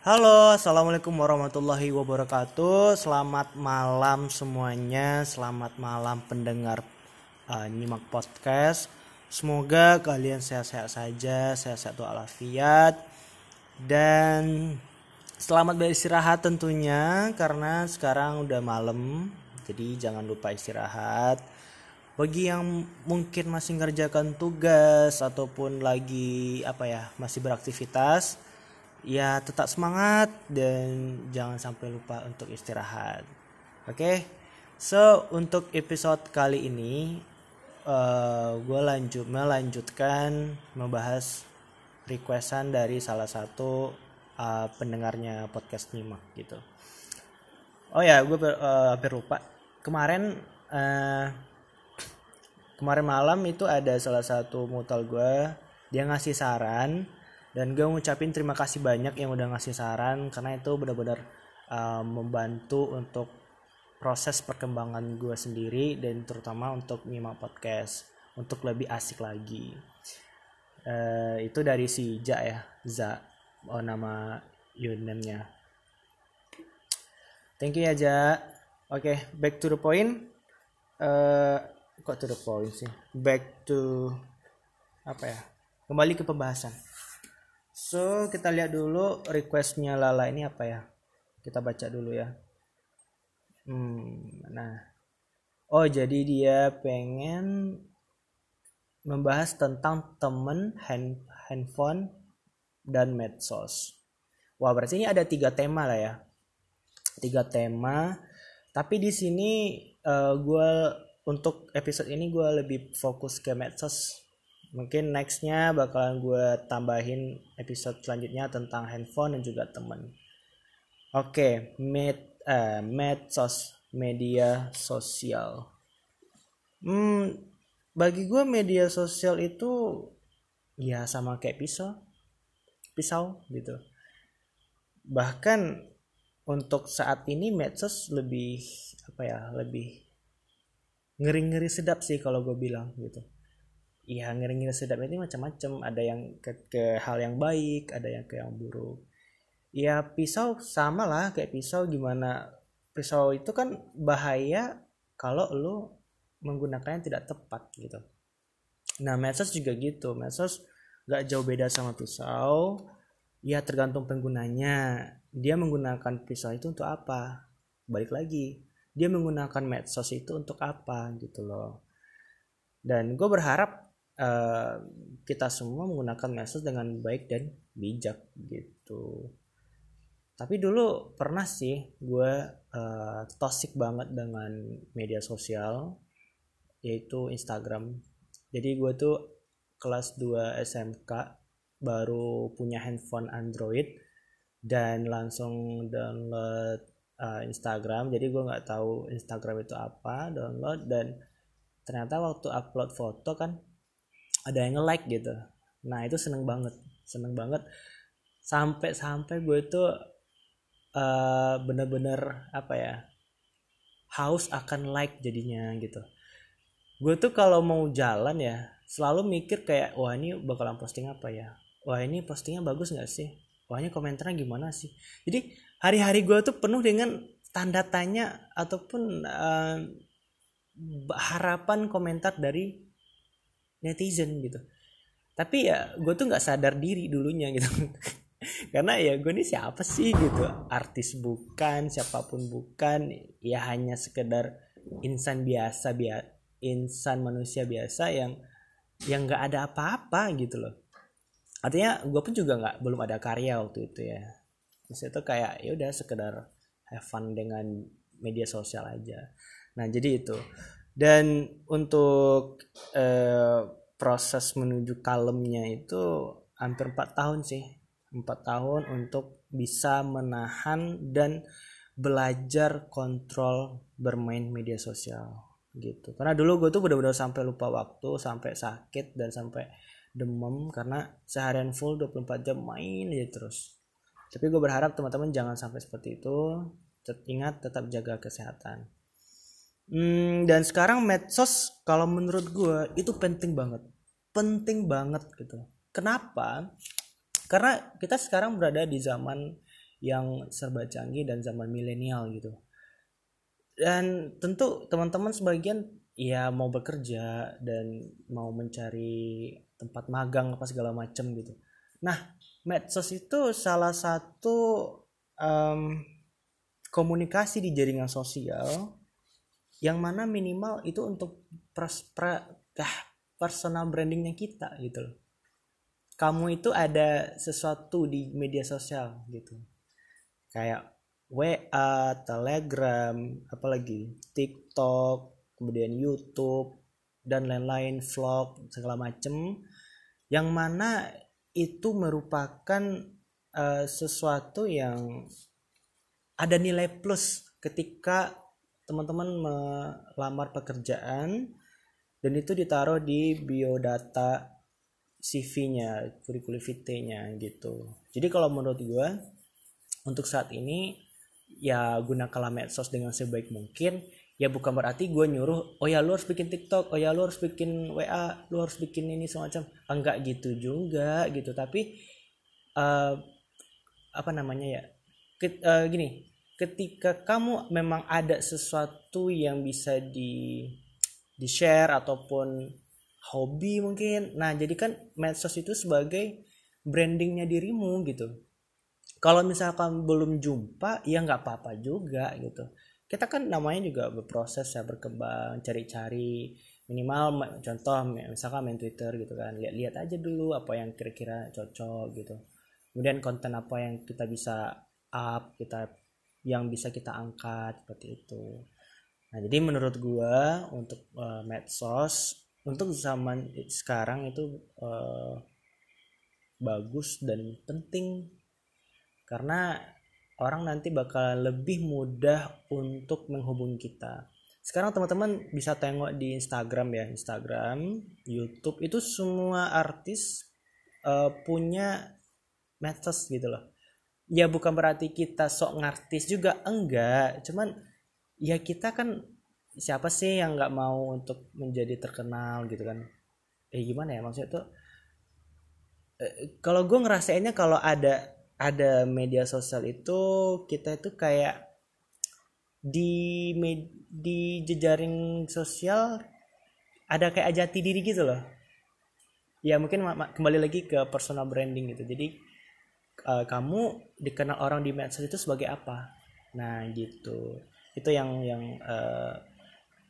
Halo, assalamualaikum warahmatullahi wabarakatuh. Selamat malam semuanya. Selamat malam pendengar uh, nyimak podcast. Semoga kalian sehat-sehat saja, sehat-sehat walafiat dan selamat beristirahat tentunya karena sekarang udah malam. Jadi jangan lupa istirahat. Bagi yang mungkin masih ngerjakan tugas ataupun lagi apa ya, masih beraktivitas, ya tetap semangat dan jangan sampai lupa untuk istirahat. Oke? Okay? so untuk episode kali ini uh, eh, gue lanjut melanjutkan membahas requestan dari salah satu uh, pendengarnya podcast nyimak gitu. Oh ya gue uh, hampir lupa. Kemarin uh, kemarin malam itu ada salah satu mutal gue dia ngasih saran dan gue ngucapin terima kasih banyak yang udah ngasih saran karena itu benar-benar uh, membantu untuk proses perkembangan gue sendiri dan terutama untuk nyimak podcast untuk lebih asik lagi. Uh, itu dari si Ja ya Za. Oh nama username-nya. Thank you ya Ja. Oke okay, back to the point. Uh, kok to the point sih? Back to apa ya? Kembali ke pembahasan So kita lihat dulu requestnya Lala ini apa ya. Kita baca dulu ya. Hmm, nah. Oh jadi dia pengen membahas tentang temen hand, handphone dan medsos. Wah berarti ini ada tiga tema lah ya. Tiga tema. Tapi di sini uh, eh, gue untuk episode ini gue lebih fokus ke medsos mungkin nextnya bakalan gue tambahin episode selanjutnya tentang handphone dan juga temen. Oke okay, med uh, medsos media sosial. Hmm bagi gue media sosial itu ya sama kayak pisau pisau gitu. Bahkan untuk saat ini medsos lebih apa ya lebih ngeri-ngeri sedap sih kalau gue bilang gitu ya ngeri-ngeri sedap ini macam-macam. Ada yang ke, ke hal yang baik ada yang ke yang buruk. Ya pisau sama lah kayak pisau gimana. Pisau itu kan bahaya kalau lo menggunakannya tidak tepat gitu. Nah medsos juga gitu. Medsos gak jauh beda sama pisau. Ya tergantung penggunanya. Dia menggunakan pisau itu untuk apa? Balik lagi dia menggunakan medsos itu untuk apa gitu loh. Dan gue berharap uh, kita semua menggunakan medsos dengan baik dan bijak gitu. Tapi dulu pernah sih gue uh, toxic banget dengan media sosial yaitu Instagram. Jadi gue tuh kelas 2 SMK baru punya handphone Android dan langsung download uh, Instagram. Jadi gue nggak tahu Instagram itu apa download dan ternyata waktu upload foto kan ada yang nge-like gitu. Nah itu seneng banget seneng banget. Sampai sampai gue itu uh, bener-bener apa ya haus akan like jadinya gitu. Gue tuh kalau mau jalan ya selalu mikir kayak wah ini bakalan posting apa ya? Wah ini postingnya bagus nggak sih? Wah ini komentarnya gimana sih? Jadi hari-hari gue tuh penuh dengan tanda tanya ataupun uh, harapan komentar dari netizen gitu. Tapi ya gue tuh nggak sadar diri dulunya gitu. Karena ya gue ini siapa sih gitu? Artis bukan siapa pun bukan. Ya hanya sekedar insan biasa biasa insan manusia biasa yang yang nggak ada apa-apa gitu loh. Artinya gue pun juga nggak belum ada karya waktu itu ya. Maksudnya itu kayak ya udah sekedar have fun dengan media sosial aja. Nah jadi itu dan untuk eh, proses menuju kalemnya itu hampir empat tahun sih. Empat tahun untuk bisa menahan dan belajar kontrol bermain media sosial gitu. Karena dulu gue tuh bener-bener sampai lupa waktu sampai sakit dan sampai demam. Karena seharian full 24 jam main aja terus. Tapi gue berharap teman-teman jangan sampai seperti itu. Ingat tetap jaga kesehatan Hmm, dan sekarang medsos kalau menurut gue itu penting banget, penting banget gitu. Kenapa? Karena kita sekarang berada di zaman yang serba canggih dan zaman milenial gitu dan tentu teman-teman sebagian ya mau bekerja dan mau mencari tempat magang apa segala macam gitu nah medsos itu salah satu um, komunikasi di jaringan sosial yang mana minimal itu untuk pers, pra, ah, personal brandingnya kita gitu loh. Kamu itu ada sesuatu di media sosial gitu. Kayak WA, Telegram, apalagi TikTok, kemudian YouTube dan lain-lain vlog segala macem. Yang mana itu merupakan uh, sesuatu yang ada nilai plus ketika teman-teman melamar pekerjaan dan itu ditaruh di biodata CV-nya, kurikulum vitae-nya gitu. Jadi kalau menurut gue untuk saat ini ya gunakanlah medsos dengan sebaik mungkin. Ya bukan berarti gue nyuruh oh ya lu harus bikin TikTok oh ya lu harus bikin WA lu harus bikin ini semacam enggak gitu juga gitu. Tapi uh, apa namanya ya Ket, uh, gini ketika kamu memang ada sesuatu yang bisa di di share ataupun hobi mungkin. Nah jadi kan medsos itu sebagai brandingnya dirimu gitu. Kalau misalkan belum jumpa ya nggak apa-apa juga gitu. Kita kan namanya juga berproses ya berkembang cari-cari. Minimal contoh misalkan main Twitter gitu kan. Lihat-lihat aja dulu apa yang kira-kira cocok gitu. Kemudian konten apa yang kita bisa up kita yang bisa kita angkat seperti itu. Nah jadi menurut gua untuk uh, medsos untuk zaman sekarang itu uh, bagus dan penting. Karena orang nanti bakal lebih mudah untuk menghubungi kita. Sekarang teman-teman bisa tengok di Instagram ya. Instagram YouTube itu semua artis uh, punya medsos gitu loh ya bukan berarti kita sok ngartis juga enggak. Cuman ya kita kan siapa sih yang nggak mau untuk menjadi terkenal gitu kan? Eh gimana ya maksudnya tuh? Eh, kalau gue ngerasainnya kalau ada ada media sosial itu kita itu kayak di med, di jejaring sosial ada kayak jati diri gitu loh. Ya mungkin kembali lagi ke personal branding gitu. Jadi uh, kamu dikenal orang di medsos itu sebagai apa? Nah gitu. Itu yang yang uh,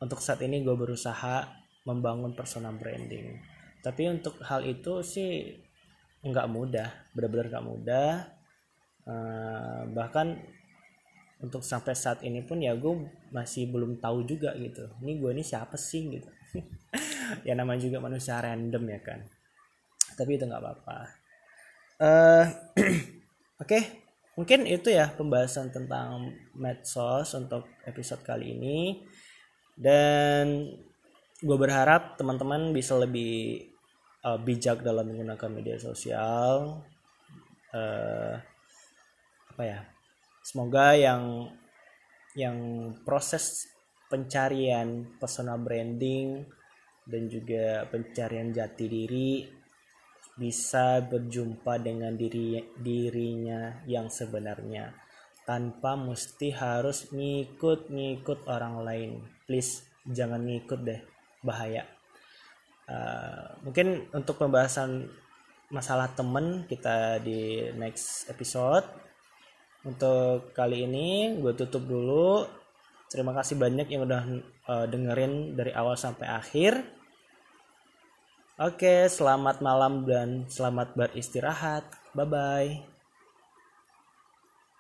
untuk saat ini gue berusaha membangun personal branding. Tapi untuk hal itu sih nggak mudah benar-benar nggak mudah. Uh, bahkan untuk sampai saat ini pun ya gue masih belum tahu juga gitu. Ini gue ini siapa sih gitu. Ya namanya juga manusia random ya kan. Tapi itu nggak apa-apa uh, oke okay. mungkin itu ya pembahasan tentang medsos untuk episode kali ini dan gue berharap teman-teman bisa lebih uh, bijak dalam menggunakan media sosial uh, apa ya semoga yang yang proses pencarian personal branding dan juga pencarian jati diri bisa berjumpa dengan diri dirinya yang sebenarnya tanpa mesti harus ngikut-ngikut orang lain. Please jangan ngikut deh bahaya. Uh, mungkin untuk pembahasan masalah temen kita di next episode. Untuk kali ini gue tutup dulu. Terima kasih banyak yang udah uh, dengerin dari awal sampai akhir oke selamat malam dan selamat beristirahat. Bye bye